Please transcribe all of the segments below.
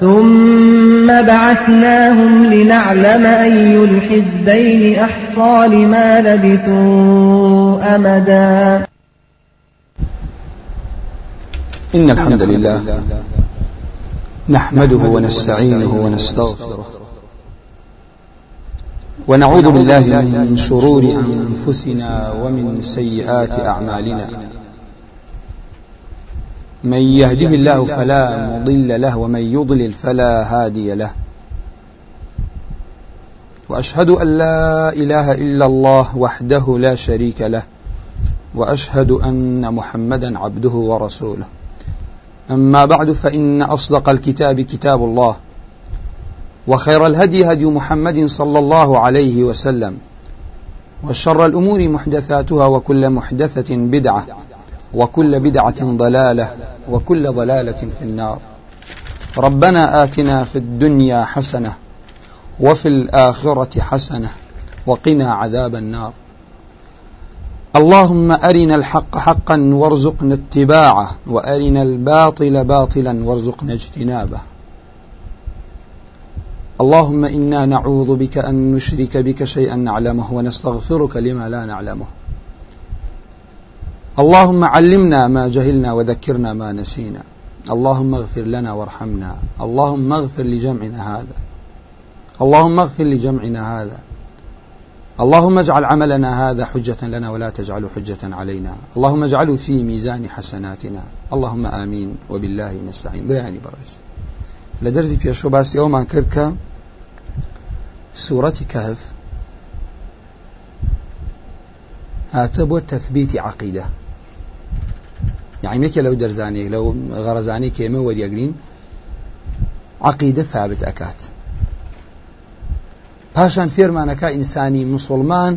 ثم بعثناهم لنعلم أي الحزبين أحصى لما لبثوا أمدا. إن الحمد لله نحمده ونستعينه ونستغفره ونعوذ بالله من شرور أنفسنا ومن سيئات أعمالنا. من يهده الله فلا مضل له ومن يضلل فلا هادي له. وأشهد أن لا إله إلا الله وحده لا شريك له وأشهد أن محمدا عبده ورسوله. أما بعد فإن أصدق الكتاب كتاب الله وخير الهدي هدي محمد صلى الله عليه وسلم وشر الأمور محدثاتها وكل محدثة بدعة. وكل بدعة ضلالة وكل ضلالة في النار. ربنا آتنا في الدنيا حسنة وفي الآخرة حسنة وقنا عذاب النار. اللهم أرنا الحق حقا وارزقنا اتباعه وأرنا الباطل باطلا وارزقنا اجتنابه. اللهم إنا نعوذ بك أن نشرك بك شيئا نعلمه ونستغفرك لما لا نعلمه. اللهم علمنا ما جهلنا وذكرنا ما نسينا. اللهم اغفر لنا وارحمنا. اللهم اغفر لجمعنا هذا. اللهم اغفر لجمعنا هذا. اللهم اجعل عملنا هذا حجة لنا ولا تجعله حجة علينا. اللهم اجعله في ميزان حسناتنا. اللهم آمين. وبالله نستعين. برياني برئيس. لدرزي في شو باس يوم عن كركا سورة كهف. هاتبو تثبيت عقيدة. يعني ميكي لو درزاني لو غرزاني كيما وريقرين عقيدة ثابت أكات پاشان فێرمانەکە ئینسانی مسلمان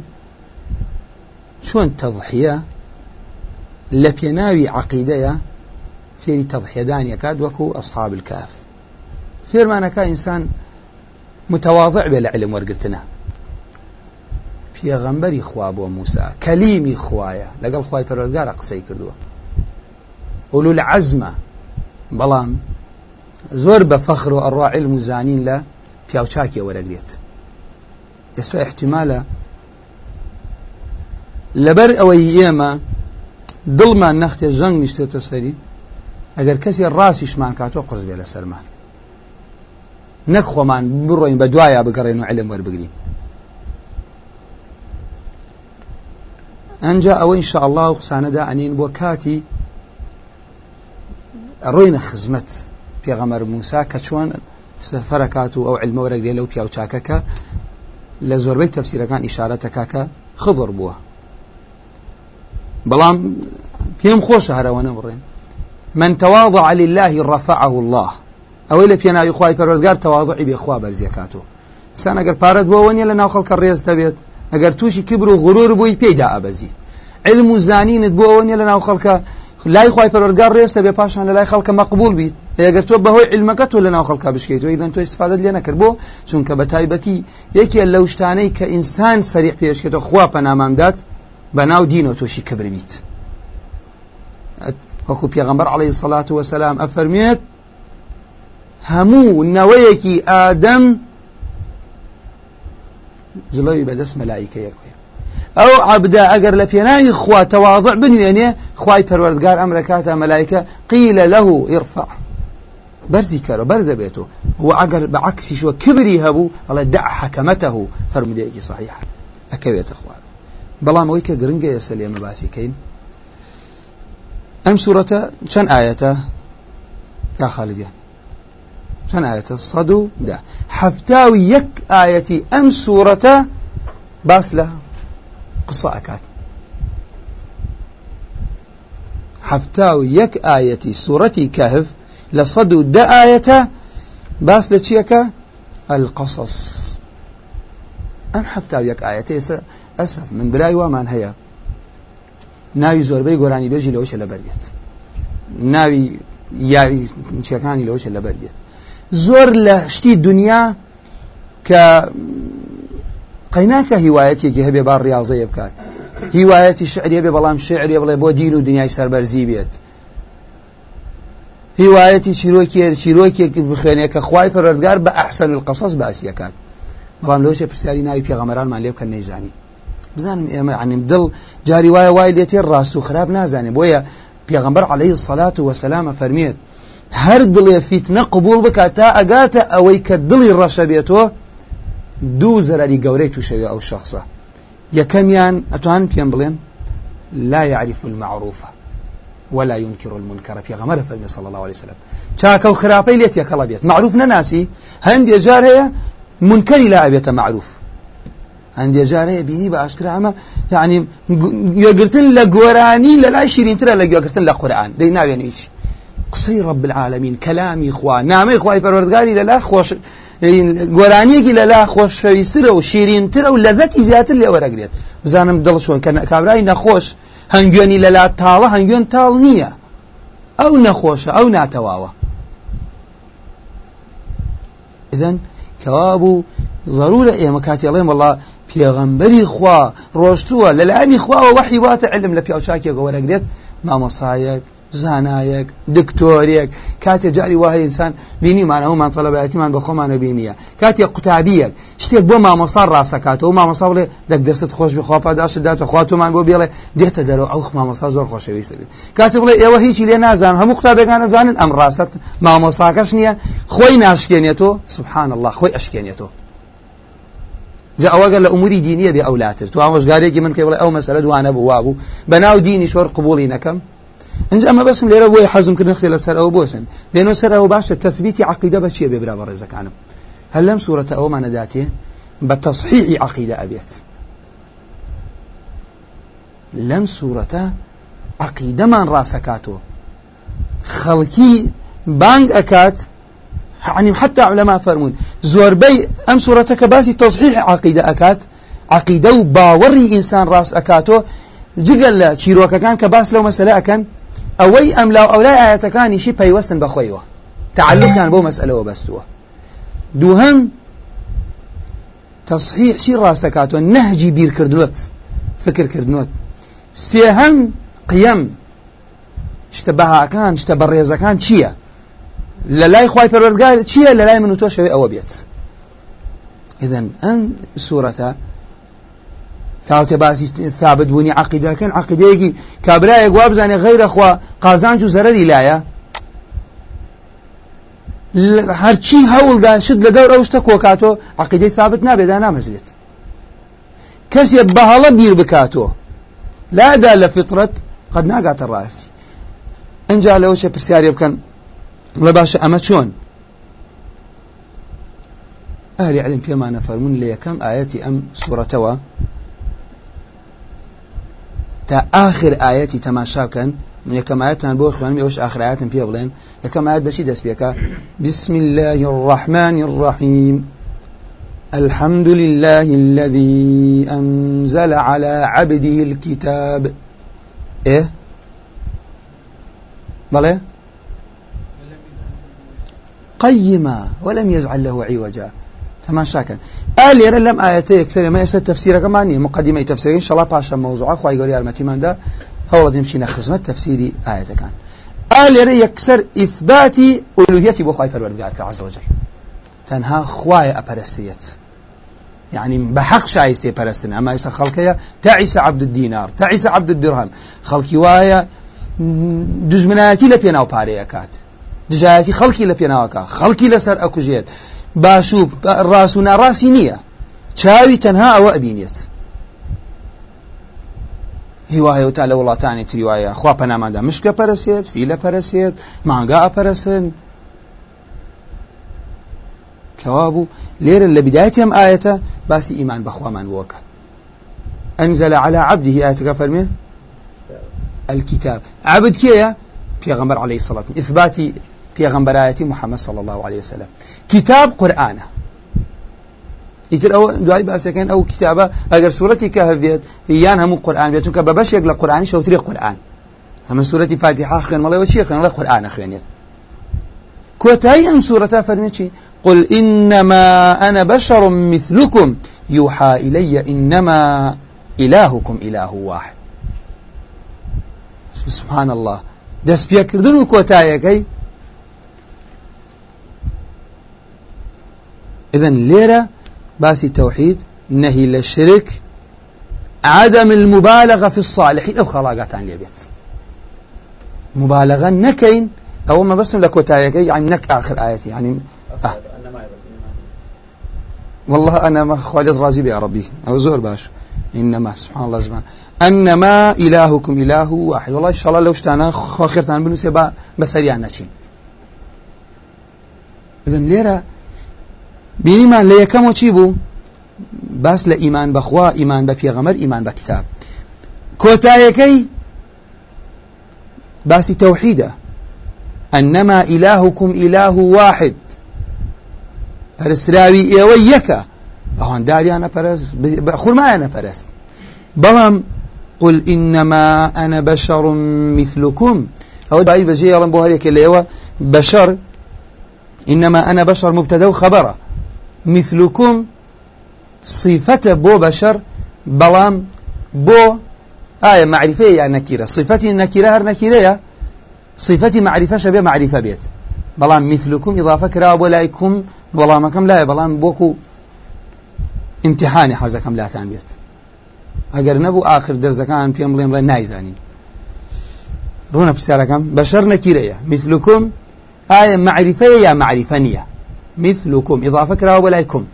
چۆن تەضحیە؟ لە پێناوی عقیدەیە فێری تەضحیەدانیەکات وەکو ئەصحاب الكاف فێرمانەکە ئینسان متواضع بێ لە علم وەرگرتنە. پێغەمبەری خوا بۆ موسا کەلیمی خوایە لەگەڵ خوای پەروەردگارە قسەی کردووە. ئولو لە عەزمە بەڵام زۆر بە فەخر و ئەڕوا علم و زانین لە پیاوچاکی وەرەگرێت ئێستا احتیمالە لەبەر ئەوەی ئێمە دڵمان نەختێ ژەنگ نیشتێتە سەری ئەگەر کەسی ڕاستیشمان کاتۆ قرس بێ لە سەرمان نەک خۆمان بڕۆین بە دوایە بگەڕێن و علم وەربگرین. ئەنجا ئەوە ئینشاء الله و قسانەدا ئەنین بۆ کاتی ڕۆینە خزمەت پێغەمەر موسا کە چۆن سەفەرەکات و ئەو علمە وەرەگرێ لەو پیاوچاکەکە لە زۆربەی تەفسیرەکان ئیشارەتەکە کە خضر بووە. بەڵام پێم خۆشە هەرەوەنە بڕێن من تواضع لله رفعه الله. ئەوەی لە پێناوی خوای پەروەردگار تەواضعی بێخوا بەرزیەکاتەوە. ئسان ئەگەر پارەت بۆ وەنیە لە ناو خەڵکە ڕێز دەبێت ئەگەر تووشی کبر و غرور بووی پێیدا ئەبەزیت علم و زانینت بۆ وەنیە لە ناو خەڵکە لای خی پەرۆرگار ڕێستە بێ پاشان لە لای خەڵکە مەقبول بیت. ئەگەر تۆ بەهۆی علمەکە تۆ لە ناو خەڵکە بشکیتەوە ئیدەن تۆ استفادە لێ نەکرد بۆ چونکە بە تایبەتی یەکێ لەو شتانەی کە ئینسان سەریع پێشکێتەوە خوا پەنامامدات بە ناو دینەوە تۆشی کبر بیت. وەکو پێغەمبەر عەلەیهی سەڵات وەسەلام ئەفەرمێت هەموو نەوەیەکی ئادەم جلۆی بەدەست مەلایکەیەکە ئەو عبدا ئەگەر لە پێناوی خوا تەواضع بنوێنێ خوای پەروەردگار ئەم ڕکاتە مەلایکە قیلە له ئرفع بەرزی کەرە بەرزە بێتەوە و ئەگەر بە عکسیشوە کبری هەبوو ئەڵێ دع حەکەمەتەه فەرمودەیەکی صحیح ئەکەوێتە خوار بەڵام ئەوەی کە گرنگە ئێستا لێمە باسی کەین ئەم سوورەتە چەند ئاەتە یا خالیدیان چەند ئاەتە سەد و دا. هەفتاوی یەک ئاەتی ئەم سوورەتە باس لە قصة أكاد حفتاو يك آية سورة كهف لصدو دا آية باس چیەکە؟ القصص. ئەم هەفتا یەک ئاەتە ئەسف من برای وامان هەیە. ناوی زۆربەی گۆرانی بێژی لەوەشە لەبەر بێت ناوی یاری چیەکانی لەوەشە لەبەر بێت زۆر لە شتی دنیا قەیناکە هیوایەتێکی هەبێ با ڕاضەیە بکات. هیوایەتی شعرێ بێ بەڵام شعرێ بڵێ بۆ دین و دنیای سەربەرزی بێت. هیوایەتی چیرۆکێ چیرۆکێک بخوێنێ کە خوای پەروەردگار بە ئەحسن القصص باسیەکات بەڵام لەوشە پرسیاری ناوی پێغەمەرانمان لێ بکەن نەیزانی. بزانم ئێمە عنیم دڵ جاری وایە وای لێتێ ڕاست و خراپ نازانێ. بۆیە پێغەمبەر عليه الصلاة والسلام فەرمێت هەر دڵێ فیتنە قبول بکات تا ئەگاتە ئەوەی کە دڵی ڕەشە بێتەوە دوو زەرری گەورەی تووشەوێ ئەو شخصە. یەکەمیان ئەتوان پێم بڵێن لا يعرف المعروف ولا ينكر المنكر. في غمر فرمي صلى الله عليه وسلم. چاکە و خراپەی لێت یەکەڵە بێت. معروف نەناسی هەندێک جار هەیە منکەری لا ئەبێتە معروف. هەندێک جار یعنی گوێگرتن لە گۆرانی لە لای شیرینترە لە گوێگرتن لە قورآن. دەی ناوێن هیچ. قسەی رب العالمین کەلامی خوا نامەی خوای پەروەردگاری لە لا خۆش گۆرانیەکی لە لا خۆشەویسترە و شیرینترە و لەذەتی زیاتر لێ وەرەگرێت بزانم دڵ چۆن کە کابرای نەخۆش هەنگوێنی لە لا تاڵە هەنگوێن تاڵ نییە. ئەو نەخۆشە ئەو ناتەواوە. إذن كوابو ضرورة إيه مكاتي الله والله پێغەمبەری خوا ڕۆشتووە لەلایانی خواوە وەحی واتە علم لە پیاوچاکێک وەرەگرێت مامۆسایەک زانایەک دکتۆرێک کاتێک جاری وایە ئینسان بینیمان ئەومان تەلەبەتیمان بە خۆمانە بینیە کاتێک قوتابیەک شتێک بۆ مامۆسا ڕاستەکاتەوە مامۆسا بڵێ دەک دەست خۆش بخوا پاداشت داتە خواتومان بۆ بێڵێ دێتە دەرەوە ئەو مامۆسا زۆر خۆشەویست کاتێک بڵێ ئێوە هیچی لێ نازان هەموو قوتابەکان نەزانن ئەم ڕاست مامۆساکەش نییە. خۆی ناشکێنێتەوە سبحان الله خۆی ئەشکێنێتەوە جا ئەوەگە لە ئوموری دینیە بێ ئەولاتر. تو ئامۆژگارێکی من کە بڵێ ئەو مەسەلە دوانە بوو. وابوو بەناو دینی شۆر قبولی نەکەم. اینجا ئەمە بەسم لێرە بۆی حەزم کردن خێ لەسەر ئەو بۆسن لێنەوە سەر ئەو باشە تەثبیتی عقیدە بە چیە بێبرا بە ڕێزەکانم هەر لەم سوورەتە ئەومانە داتێ بە تەصحیحی عقیدە ئەبێت. لەم سوورەتە عقیدەمان ڕاستەکاتەوە. خەڵکی بانگ ئەکات يعني حتى علماء فرمون زوربي أم سورة كباسي تصحيح عقيدة أكات عقيدة وباوري إنسان راس أكاتو جگەل لە كان كباس لو مسألة أكن ئەوەی ئەم لاو ئەولای ئاەتەکانیشی پەیوەستن بەخۆیەوە تعلقیان بۆ مەسئلەوە بەستووە دووهەم تەصحیحشی ڕاستەکاتەوە نەهجی بیرکردنوت فکرکردنوت سێهەم قیەم شتە بەهاکان شتە بەڕێزەکان چییە لە لای خی پەروەردگار چییە لە لای من و تۆ شەوێ ئەوە بێت إذن ئەم سوورەتە کاوتێ باسی ثابت بوونی عقیدەکەن عقیدەیەکی کابرایەک وا بزانێ غیرە خوا قازانج و زەرەری لایە. هەرچی هەوڵدا شت لەگەڵ ئەو شتە کۆکاتۆ عقیدەی ثابت نابێدا نامەزرێت. کەسێ بەهەڵە بیر بکاتۆ. لادا لە فطرت قد ناگاتە ڕاستی. ئەجا لەەوە چێ پرسیارێ بکەن لە باشە ئەمە چۆن؟ ئەهلی علم پێمانە فەرمونون لە یەکەم ئاەتی ئەم سوورەتەوە. تا آخر آياتي تماشا كان من يكم آياتنا بو خوانم يوش آخر آيات في بلين يكم آيات بشي دس بيكا بسم الله الرحمن الرحيم. الحمد لله الذي أنزل على عبده الكتاب. إيه؟ بلى؟ قيما ولم يجعل له عوجا. تماشا كان آياتي يكسر ما يسر تفسير كمان مقدمة تفسير إن شاء الله ده. هو رضي مشينا خزمة تفسيري آية كان. قال يرى يكسر إثبات ألوهيتي بخواهي فالوردقار عز وجل. تنها خواهي أبرستيت يعني بحق شايستي برستن أما يسا خلقيا تعيس عبد الدينار تعيس عبد الدرهم. خلقي وايا دجمناتي لبيناو باريكات دجاياتي خلقي لبيناوكا خلقي لسر باشوب ڕاست و ناڕاستی نییە چاوی تەنها ئەوە ئەبینێت هیوایە تا لە وڵاتانی تریواایە خوا پەنامادا مشکە پەرسێت فیلە پەرسێت مانگا ئەپەرسن کەوا بوو لێرە لە بدایەتی ئەم ئاەتە باسی ئیمان بەخوامان بووەکە أنزل على عبده آية فرمه الكتاب. عبد كيا في غمر عليه الصلاة إثباتي پێغەمبەرایەتی محەممەد صلى الله عليه وسلم. کتاب قورآانە ئیتر ئەو دوای باسەکەن ئەو کتابە ئەگەر سوورەتی کە هەبێت یان هەموو قورآان بێت چونکە بە بەشێک لە قورآانی شەوتری قورآن. هەمە فاتحه خوێن مەڵەوە چی خوێن لە قورآانە خوێنێت كوتاي أم سورة فرميتي قل إنما أنا بشر مثلكم يوحى إلي إنما إلهكم إله واحد. سبحان الله. دس بيكردن وكوتايكي إذن ليرة باسي التوحيد نهي للشرك عدم المبالغة في الصالحين. أو خلاقات عن اليبيت مبالغة نكين. أو ما بس لك وتايكي يعني نك آخر آيتي يعني آه. والله أنا ما خالد رازي بي ربي أو زور باش. إنما سبحان الله زمان. أنما إلهكم إله واحد. والله إن شاء الله لو اشتانا خاخرتان بنوسي با بسريع نچين إذن ليرة بيني ما ليكم وچيبو باس لإيمان بخوا إيمان بفيغمر إيمان بكتاب كوتايكي باسي توحيده أنما إلهكم إله واحد. پەرسراوی ئێوە یەکە. ئەوەنداریانە پەرست خورمایانە پەرست. بەڵام قل إنما أنا بشر مثلكم. أو دعي بجي يلم بوهريك اللي بشر. إنما أنا بشر مبتدأ وخبره مثلكم صفة بو بشر بلام بو آية معرفة يعني نكيرة. صفتي النكيرة هر نكيرة صفتي معرفة شبه معرفة بيت. بلان مثلكم إضافة كرا ولايكم ولا مكم لا بلان بوكو امتحاني حزكم لا تان بيت. اگر نبو آخر درز كان في أمرين بلا نايزانين رونا بساركم بشر نكيرية مثلكم آية معرفة يا معرفانية مثلكم إضافة كرا ولايكم.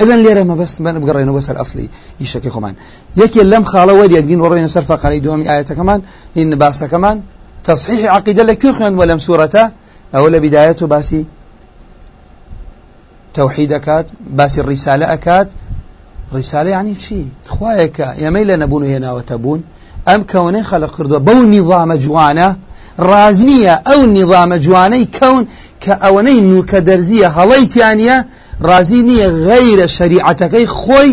إذن ليرة ما بس ما بقرينا بس الأصلي يشكي خمان. يكي لم خاله ودي يقين ورينا سرفا قري دومي آية كمان إن باسا كمان. تصحيح عقيدة لكيخن ولم سورة أو لبدايته باسي توحيد أكاد باسي الرسالة أكاد. رسالة يعني شيء خوايك يا ميل نبون هنا وتبون. أم كوني خلق قردوا بو نظام جوانا ڕاز نییە. ئەو نیظامە جوانەی کەون کە ئەوەنەی نوکە دەرزیە هەڵەیتیانە ڕازی نییە غەیرە شریعەتەکەی خۆی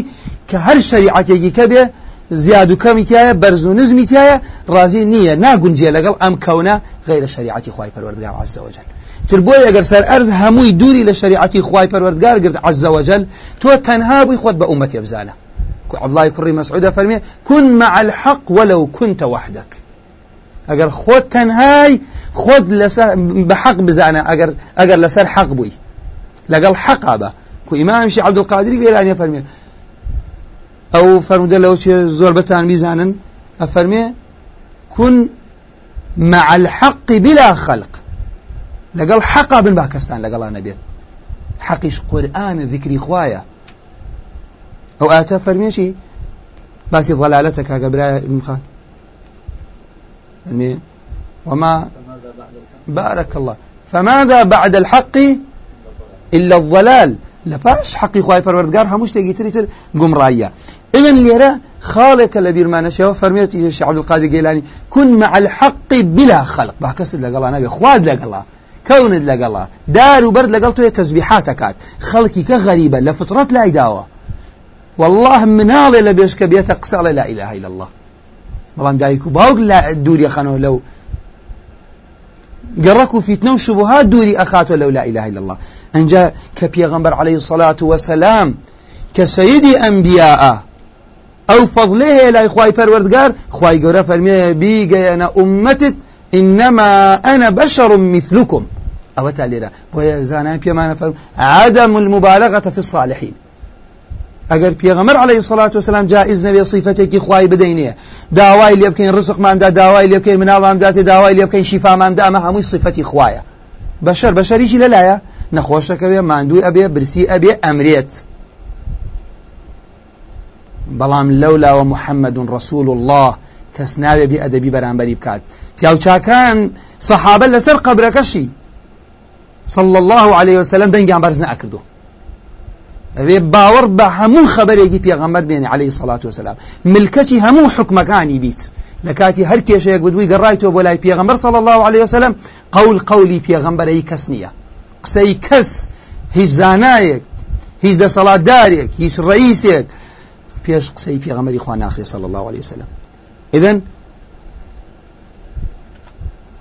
کە هەر شریعەتێکی کە بێ زیاد و کەمیتیایە بەرز و نزمیتیایە ڕازی نییە. ناگونجێ لەگەڵ ئەم کەونە غیرە شریعەتی خی پەروەردگار عزەوەجل. تر بۆ ئەگەر سەر ئەرز هەمووی دووری لە شریعەتی خی پەروەردگار گرت عزەوەجل تۆ تەنها بووی خۆت بە عومەتی بزانە. عبدڵی کوڕی مەسعودە فەرمێ کون مع الحق ولو كنت وحدك. ئەگەر خۆت تەنهای خۆت بە حەق بزانە ئەگەر لەسەر حەق بووی لەگەڵ حەقا بە کو ئیمامشی عبدالقادری گەرانە فەرمێ أو فرمودە لەو چێ زۆر بەتان میزانن ئەفەرمێ كن مع الحق بلا خلق. لەگەڵ حقا بن باکەستان لەگەڵانە بێت حقیش قورآن ذکری خوایە ئەو ئاتە فەرمێشی باسی ضلالەتە کاگە برای مخان وما بارك الله. فماذا بعد الحق إلا الضلال؟ لباش حقي خواهي پروردگار تيجي تري تر قمرايا إذن خالق لبير شو فرميت الشيخ عبد القادر جيلاني كن مع الحق بلا خلق. بحكسد لقلا نبي خواد لقلا كون لقلا دار وبرد لقلته تسبيحاتك خلقي كغريبة لفطرات لا يداوى والله منال لبيش كبيت قصة لا إله إلا الله. بلان دايكو باوك لا دوري خانو لو قركوا فتنة وشبهات دوري أخاته لو لا إله إلا الله. أنجا كبيغمبر عليه الصلاة والسلام كسيدي أنبياء أو فضله لا إخوائي پروردگار خواهي قرأ فرمي بيغي أنا أمتت إنما أنا بشر مثلكم. أو تالي وهي زانا بيما فرم عدم المبالغة في الصالحين. ئەگەر پێغەمەر عليه سڵات وسلام جائز نەوێ صیفەتێکی خوای بدەینێ داوای لێ بکەین ڕزقماندا داوای لێ بکەین مناڵامداتێ داوای لێ بکەین شیفاماندا ئەمە هەمووی صفەتی خوایە. بەشەر بەشەریشی لەلایە؟ نەخۆشەکەوێ ماندووی ئەبێ برسی ئەبێ ئەمرێت. بەڵام لەولاوە محەممەد ڕسول الله کەس ناوێ بێ ئەدەبی بەرامبەری بکات. پیاوچاکان سەحابە لەسەر قبرەکەشی صلى الله عليه وسلم دەنگیان بەرز نەکردو ئەوێ باوەڕ بە هەموو خبرێکی پێغەمبەر بێنێ عليه سڵات وسلام ملکەتی هەموو حکمەکانی بیت. لكاتي هر كيشيك بدوي قرايتو بولاي بيغمبر صلى الله عليه وسلم قول قولي بيغمبر اي كسنية قسي كس هیچ زانایەک هیچ دەسەڵاتدارێک هیچ ڕئیسێک پێش قسەی پێغەمەری خوا ناخرێ صلى الله عليه وسلم. إذن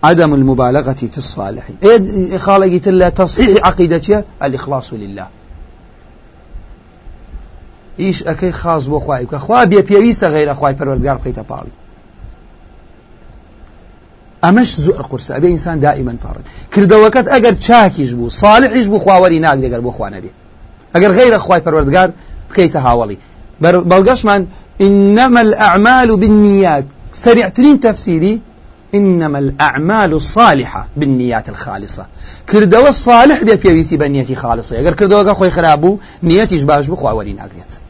عدم المبالغة في الصالحين إيه خالق تلا تصحيح عقيدتي الإخلاص لله. إيش أكي خاص بو خواهي خوا بيا بيويست غير خواهي پروردگار بقيت بالي أمش زور قرص أبي إنسان دائما طارد كردوكت أجر چاكيش بو صالحيش بو خواوري ناق أجر بو خوا نبي أجر غير خواهي پروردگار بقيت هاولي بلغش من إنما الأعمال بالنيات سريعترين تفسيري إنما الأعمال الصالحة بالنيات الخالصة كردوا الصالح بيا بيويسي بنيتي خالصة أجر كردوا خوي خرابو نيتيش باش بخوا وري ناقريت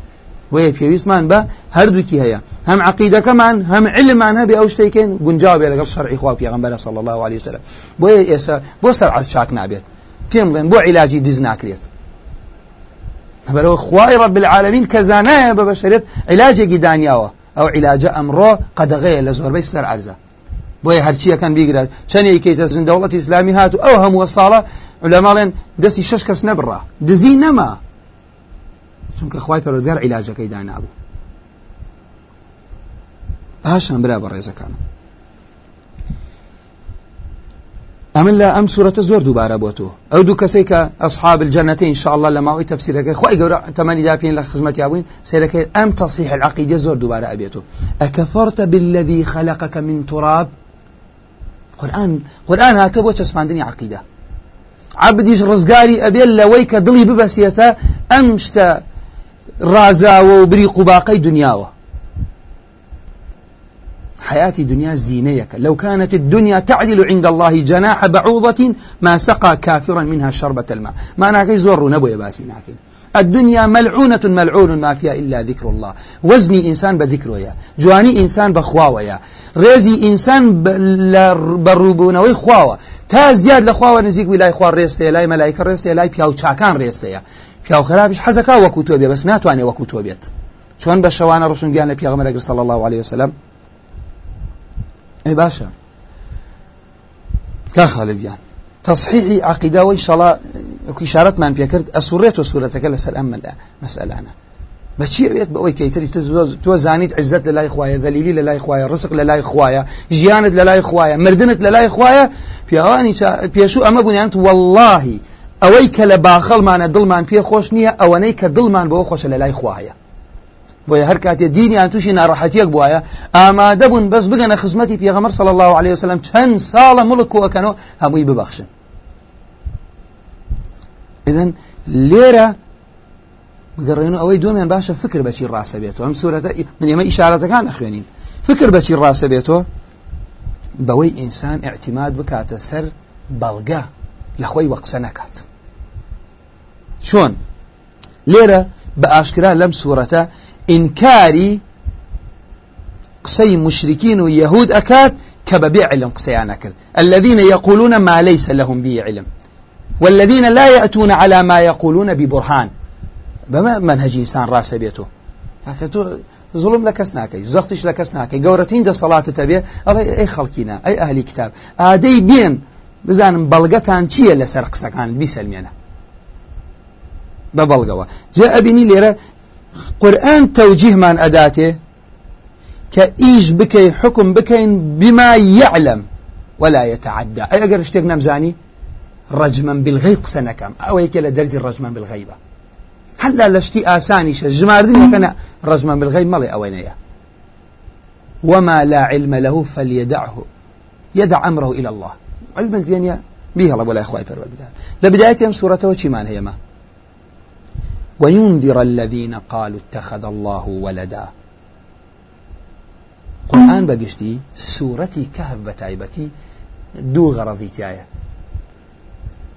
وەیە پێویستمان بە هەردووکی هەیە هەم عقیدەکەمان هەم علمان هەبێ ئەو شتێکن گونجاو بێ لەگەڵ شەرعی خوا پێغەمبەر صلی الله عليه وسلم. بۆیە ئێستا بۆ سەر عەرز چاک نابێت پێم بڵێن بۆ علاجی دیز ناکرێت بەرەوە خوای رب العالمین کە زانایە بە بەشرێت علاجێکی دانیاوە ئەو علاجە ئەمڕۆ قەدەغەیە لە زۆربەی سەر عەرزە بۆیە هەرچیەکەن بیگرێت چەندێکی تەزن دەوڵەتی ئیسلامی هاتو. ئەو هەمووە ساڵە لەماڵێن دەستی شش کەس نەبڕا دزی نەما چونکە خخوای پەرۆدگار عیلاجەکەی دانابوو پاشان برا بە ڕێزەکانم. ئەمن لە ئەم سوورەتە زۆر دووبارە بۆ تۆ. ئەو دوو کەسەی کە الجنة إن شاء الله لما أوي تفسيرك خواهي قورا تماني دابين لك خزمتي أبوين سيرك أم تصحيح العقيدة زور دوبارة أبيته أكفرت بالذي خلقك من تراب؟ قرآن قرآن هاتە بۆ چەسپاندنی عقیدە. عبدیش ڕزگاری ئەبێت لەوەی کە ببەسیێتە ئەم شتە ڕازاوە و قوباقەی دنیاوە. حياة دنيا زينيك لو كانت الدنيا تعدل عند الله جناح بعوضة ما سقى كافرا منها شربة الماء. ما ناكي زور نبو يباسي ناكي الدنيا ملعونة ملعون ما فيها إلا ذكر الله. وزني إنسان بذكره جواني إنسان بخواوة يا ڕێزی ئینسان بەڕووبوونەوەی خواوە تا زیاد لە خواوە نزیک وی لای خوا ڕێستەیە لای مەلایکە ڕێستەیە لای پیاو چاکان ڕێستەیە پیاو خراپش حەزەکە وەکو تۆ بێ بەس ناتوانێت وەکو تۆ بێت. چۆن بە شەوانە الله عليه وسلم؟ ئەی باشە. کا خالدیان تصحيح عقيدة وإن شاء الله إشارات من بيكرد أسوريت وسورتك لسر أمن مسألة بەچی ئەوێت بە ئەوی کەیتری تۆ زانیت عزت لە لای خوایە دەلیلی لە لای خوایە ڕسق لە لای خوایە ژیانت لە لای خوایە مردنت لە لای خوایە پیاوانی پێشوو ئەمە بوونیانت واللهی ئەوەی کە لە باخەڵمانە دڵمان پێ خۆش نییە ئەوەنەی کە دڵمان بەوە خۆشە لە لای خوایە بۆیە هەر کاتێ دینیان تووشی ناڕەحەتیەک بواە ئامادە بوون بەس بگەنە خزمەتی پێغەمەر صلی الله عليه وسلم چەند ساڵە مڵک کۆکەنەوە هەمووی ببەخشن. إذن لێرە بگەڕێنەوە ئەوەی دومیان باشە فکر بەچی ڕاستە بێتەوە. ئەم سوورەتە من ئێمە ئیشارەتەکان نەخوێنین. فکر بەچی ڕاستە بێتەوە؟ بەوەی ئینسان اعتیماد بکاتە سەر بەڵگە لە خۆی وەقسە نەکات چۆن لێرە بە ئینکاری قسەی مشركين ويهود أكاد كببيع علم قسيان أكد الذين يقولون ما ليس لهم به علم. والذين لا يأتون على ما يقولون ببرهان. منهجی ئینسان ڕاستە بێتەوە کە تۆ زڵم لە کەس ناکەی زەختش لە کەس ناکەی گەورەترین دەسەڵاتە بێ ئەڵێ ئەی خەڵکینە ئەی کتاب ئادەی بێن بزانم بەڵگەتان چییە لەسەر قسەکان؟ بیسەلمێنە بە بەڵگەوە. جا ئەبینی لێرە قورآن تەوجیهمان ئەداتێ کە ئیش بکەی حکم بکەین بما يعلم ولا يتعدى أي أجر اشتيق نمزاني رجما بالغيب قسنكم أو يكي لدرجة رجما بالغيبة هەلا لە شتی ئاسانیشە. ژماردنەکەنە ڕزمان بالغەی مەڵێ ئەوەنەیە وما لا علم له فليدعه. يدع أمره إلى الله. علم الدنيا به الله ولا إخوائي فرودگار لبداية سورة وشيمان هيما وينذر الذين قالوا اتخذ الله ولدا. قرآن بقشتي سورتي كهف بتايبتي دو غرضي تايا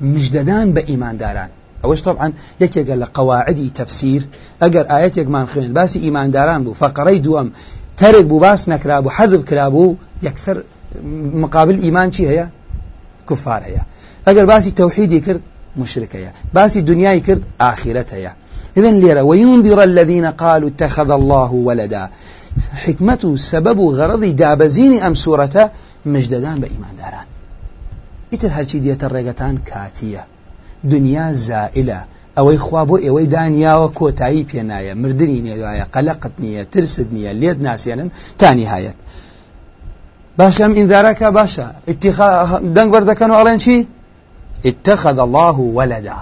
مجددان بإيمان داران. ئەوەش طبعا یەکێکە لە قواعدی تەفسیر ئەگەر ئاەتێکمان خوێن باسی ئیمانداران بوو فەقەڕەی دووەم تەرێک بوو باس نەکرابوو حەذب کرابوو یەکسەر مقابل ئیمان چی هەیە کوفار هەیە ئەگەر باسی تەوحیدی کرد مشركية باسي دنياي كرد آخرتها إذن ليرة وينذر الذين قالوا اتخذ الله ولدا. حکمت و سبب و غەڕەڵی دابەزینی ئەم سوورەتە مژدەدان بە ئیمانداران ئیتر هەرچی دێتە ڕێگەتان کاتیە دنیا زائلە ئەوەی خوا بۆ ئێوەی دانیاوە کۆتایی پێنایە مردنی نێوایە قەلقت نییە ترست نییە لێت ناسیێنن تانی هایەت باشە ئەم ئینذارەکە باشە دەنگ بەرزەکەن و ئەڵێن چی؟ اتخذ الله ولدا.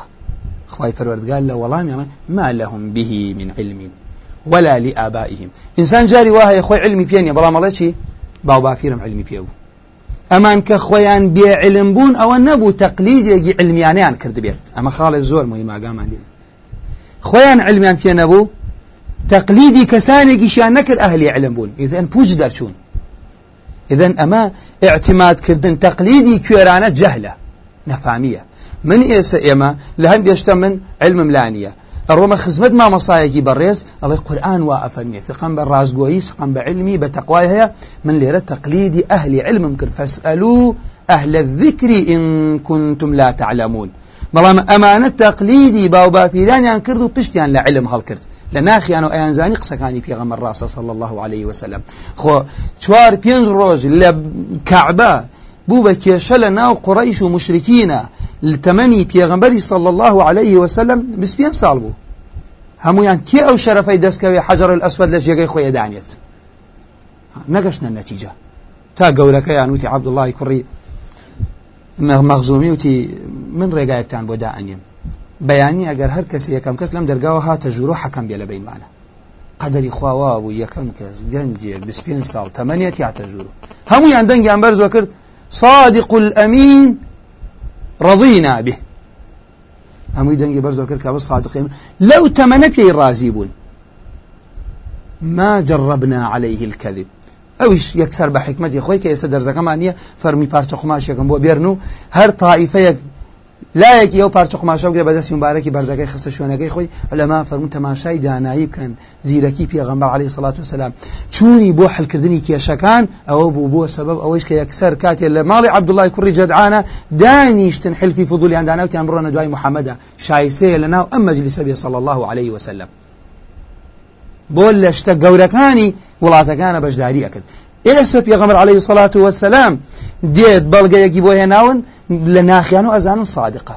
خواهي پروردگار لە وەڵامیان ما لهم به من علم ولا لآبائهم. إنسان جاري وهي خوي علمي بيني بلا مڵێ باو باپیرم علمی پێ بوو. ئەمان کە خۆیان بێ علم بوون ئەوە نەبوو تەقلیدێکی علمیانیان کرد بێت. ئەمە خاڵێک زۆر مهم ئاگامان دێن خۆیان علمیان پێ نەبوو تەقلیدی کەسانێکیشیان نەکرد ئەهلی علم بوون. ئذن پوچ دەرچوون. إذن أما اعتماد كردن تقليدي كيرانة جهلة نفامية من ئێستا ئێمە لە هەندێشتا من علمم لانیە ئەڕۆمە خزمەت مامەسایەکی بەڕێز ئەڵێ قورآن وا ئەفەرمێت ثقم بە ڕازگۆیی سقم بە علمی بە تەقوای هەیە من لێرە تەقلیدی ئەهلی علمم کرد فەسئلوا أهل الذكر إن كنتم لا تعلمون. بەڵام ئەمانە تەقلیدی باو باپیرانیان کرد و پشتیان لە علم هەڵکرد لە ناخیان و ئەیانزانی قسەکانی پێغەمە ڕاستە صلى الله عليه وسلم. خۆ چوار پێنج ڕۆژ لە کعبە بوو بە کێشە لە ناو قڕیش و مشرکینە. پیغمبری صلى الله عليه وسلم بسبيان ساڵ بوو. هەمویان کێ ئەو شەرەفەی دەستکەوێ حەجر الأسود لە ژێگەی خۆی دانێت؟ نەگەشتە نەتیجە. تا گەورەکەیان وتی عبدڵی کوڕی مەغزومی وتی من ڕێگایەکتان بۆ دائنیم بەیانی ئەگەر هەر کەسی یەکەم کەس لەم دەرگاوە هاتە ژوور و حەکەم بێ لە بینمانە قەدەری خواوا بوو یەکەم کەس گەنجێک بسپێن ساڵ تەمەنێت یاتە ژوور هەمویان دەنگیان بەرزۆ کرد صادق الأمين رضينا به. هەمووی دەنگی بەرزۆ کرد کە بە صادقین لەو تەمەنە پێی ما جربنا عليه الكذب. ئەوش یەکسەر بە حکمەتی خۆی کە ئێستا دەرزەکەمان نییە فەرمی پارچە خماشێکم بۆ بێرن و هەر لایەکی ئەو پارچە قماشە گرێ بەدەستی مبارەکی بەردەکەی خستە شوێنەکەی خۆی لەما فەرمون تەماشای دانایی بکەن زیرەکی پێغەمبەر عەلەیهی سەڵات وسەلام چوونی بۆ حلکردنی کێشەکان ئەوە بوو بۆ سەبەب ئەوەیش کە یەکسەر کاتێ لە ماڵی عەبدوڵای کوڕی جەدعانە دانیشتن حلفی فضولیان داناوتیان بڕۆنە دوای محەممەدا. شایسەیە لەناو ئەم مەجلیسە بێ صلی الله عليه وسلم بۆ لە شتە گەورەکانی وڵاتەکانە بەشداری ئەکرد ئێستا پێغەمبەر عەلەیهی سەڵات وسەلام دێت بەڵگەیەکی بۆ هێناون لە ناخیان و ئەزانن صادقە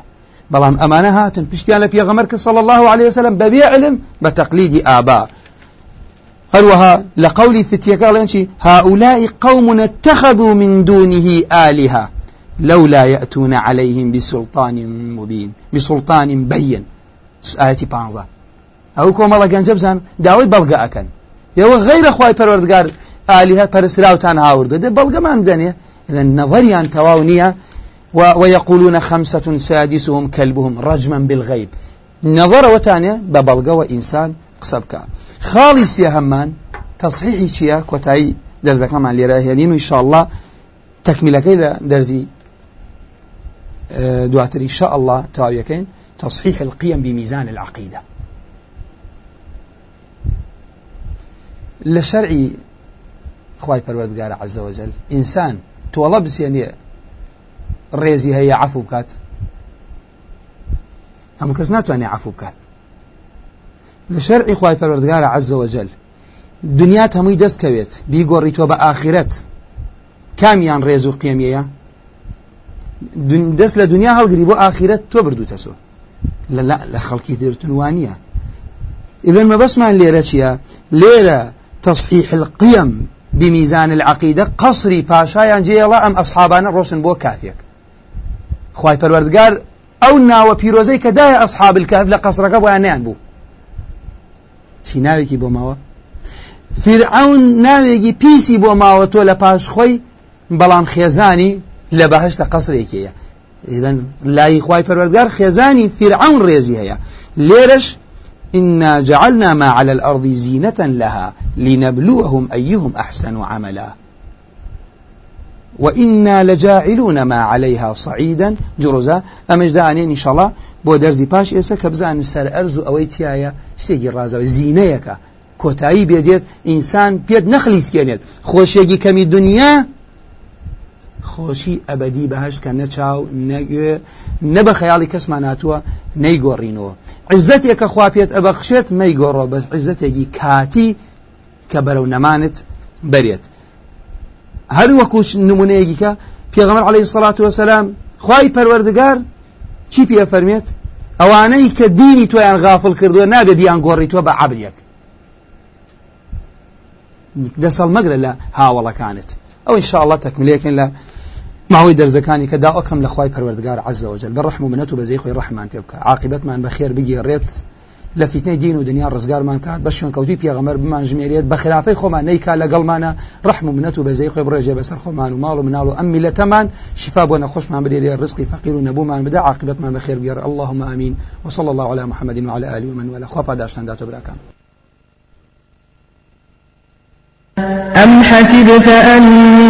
بەڵام ئەمانە هاتن. پشتیان لە صلى الله عليه وسلم بەبێ علم بتقليد آباء هروها لقول فتيك قال هؤلاء قوم اتخذوا من دونه آلهة لولا يأتون عليهم بسلطان مبين بسلطان بين آية بانزا كوما الله كان جبزان داوي بلغا أكن يو غير خواي پروردگار آلهة پرسراوتان هاورد. ده بلغا من دنيا إذن نظريان تواونية ويقولون خمسة سادسهم كلبهم رجما بالغيب. نظر وتانية ببلغة وإنسان قصبك خالص يا همان تصحيحي شيا كوتاي درزا كمان لراهيانين وإن شاء الله تكملة كيلا درزي دواتر. إن شاء الله تاويكين. تصحيح القيم بميزان العقيدة. لشرعي خواي پروردگار عز وجل إنسان تولبس يعني ڕێزی هەیە عفو بکات. هەموو کەس ناتوانێت عفو بکات. لە شەرعی خوای پەروەردگارە عەزە وەجەل دنیات هەمووی دەستکەوێت بیگۆڕیتەوە بە ئاخرەت کامیان ڕێز و قێمیەیە دەست لە دنیا هەڵگری بۆ ئاخرەت تۆ بردوتە سۆ. لە خەڵکی دەرتونوانیە إذن ما بسمان ليرة چيا ليرة تصحيح القيم بميزان العقيدة قصري باشايان جي الله أم أصحابنا روشن بو كافيك خی پەروەردگار ئەو ناوە پیرۆزەی کە دایە ئەسحاب الکاف لە قەسرەکە بۆیانیان بوو. چی ناوێکی بۆ ماوە؟ فرعون ناوێکی پیسی بۆ ماوە تۆ لە پاش خۆی بەڵام خێزانی لە بەهشتە قەسرێکەیە إذن لای خوای پەروەردگار خێزانی فرعون ڕێزی هەیە. لێرەش إنا جعلنا ما على الأرض زينة لها لنبلوهم أيهم أحسن عملا. وإنا لجاعلون ما عليها صعيدا. جرزا أمش داني إن شاء الله بۆ دەرزی پاش ئێستا کە بزانن سەر ئەرز و ئەوەی تایە شتێکی ڕازەوە زیینەیەەکە کۆتایی بێدێت ئینسان پێت نەخلیسکێنێت. خۆشیێکی کەمی دنیا خۆشی ئەبدی بەهش کە نەچاو نەگوێ نە بە نەیگۆڕینەوە. عزتێک کە خوا پێت ئەبەخشێت مەیگۆڕۆ بە عزتێکی کاتی کە بەرەو نەمانت بەرێت. هەر وەکو نمونەیەکیکە پێغەمبەر عەلەیهی سەڵات وەسەلام خوای پەروەردگار چی پێ فەرمێت؟ ئەوانەی کە دینی تۆیان غافڵ کردووە نابێت دییان گۆڕیتوە بە عەبرێک دەسەڵ مەگرە لە هاوڵەکانت. ئەو انشاءله تەکملەکەن لە ماوەی دەرزەکانی کە دا ئەوکەم لە خی عز وجل بە ڕحم و منەت و بەزەی خۆی ڕحمان پێ بکە. عاقبەتمان بەخێر بگێڕێت لە فیتنەی دین و دنیا ڕزگارمان کات. بە شوێن کەوتی پێغەمەر بمان ژمێرێت بە خراپەی خۆمان نیکا لەگەڵمانە ڕحم و منەت و بەزەی خۆی بڕێژێ و ماڵ و مناڵ و ئەم میلەتەمان. شفا بۆ نەخۆشمان برێ ڕزقی فەقیر و بدا عاقبەتمان بەخێر اللهم آمين وصلى الله على محمد وعلى آله ومن والاه. خوا پاداشتان داتۆ براکان أم حسبت أن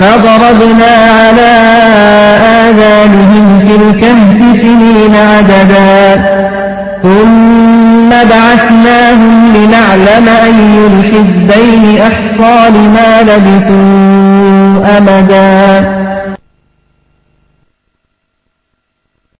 فضربنا على آذانهم في الكهف سنين عددا. ثم بعثناهم لنعلم أي الحزبين أحصى لما لبثوا أمدا.